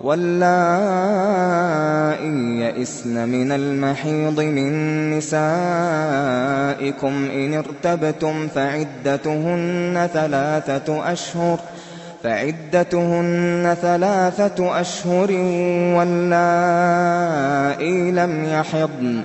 واللائي يئسن من المحيض من نسائكم إن ارتبتم فعدتهن ثلاثة أشهر فعدتهن ثلاثة أشهر واللائي لم يحضن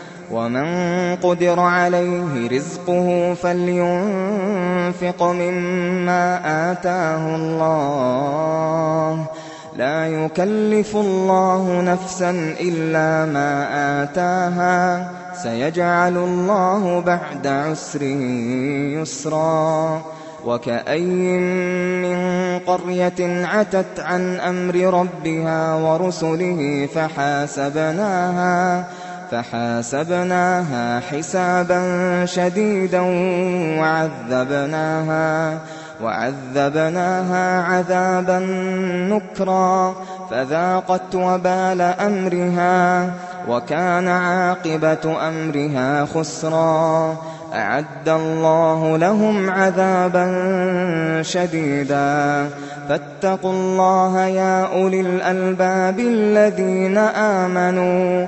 ومن قدر عليه رزقه فلينفق مما آتاه الله. لا يكلف الله نفسا إلا ما آتاها. سيجعل الله بعد عسر يسرا. وكأي من قرية عتت عن أمر ربها ورسله فحاسبناها. فحاسبناها حسابا شديدا وعذبناها وعذبناها عذابا نكرا فذاقت وبال أمرها وكان عاقبة أمرها خسرا. أعد الله لهم عذابا شديدا. فاتقوا الله يا أولي الألباب الذين آمنوا.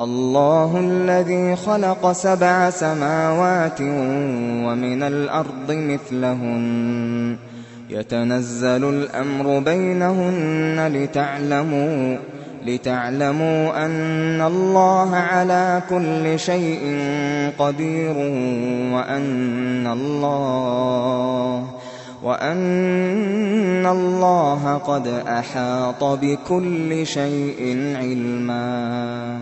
الله الذي خلق سبع سماوات ومن الأرض مثلهن. يتنزل الأمر بينهن لتعلموا لتعلموا أن الله على كل شيء قدير وأن الله وأن الله قد أحاط بكل شيء علما.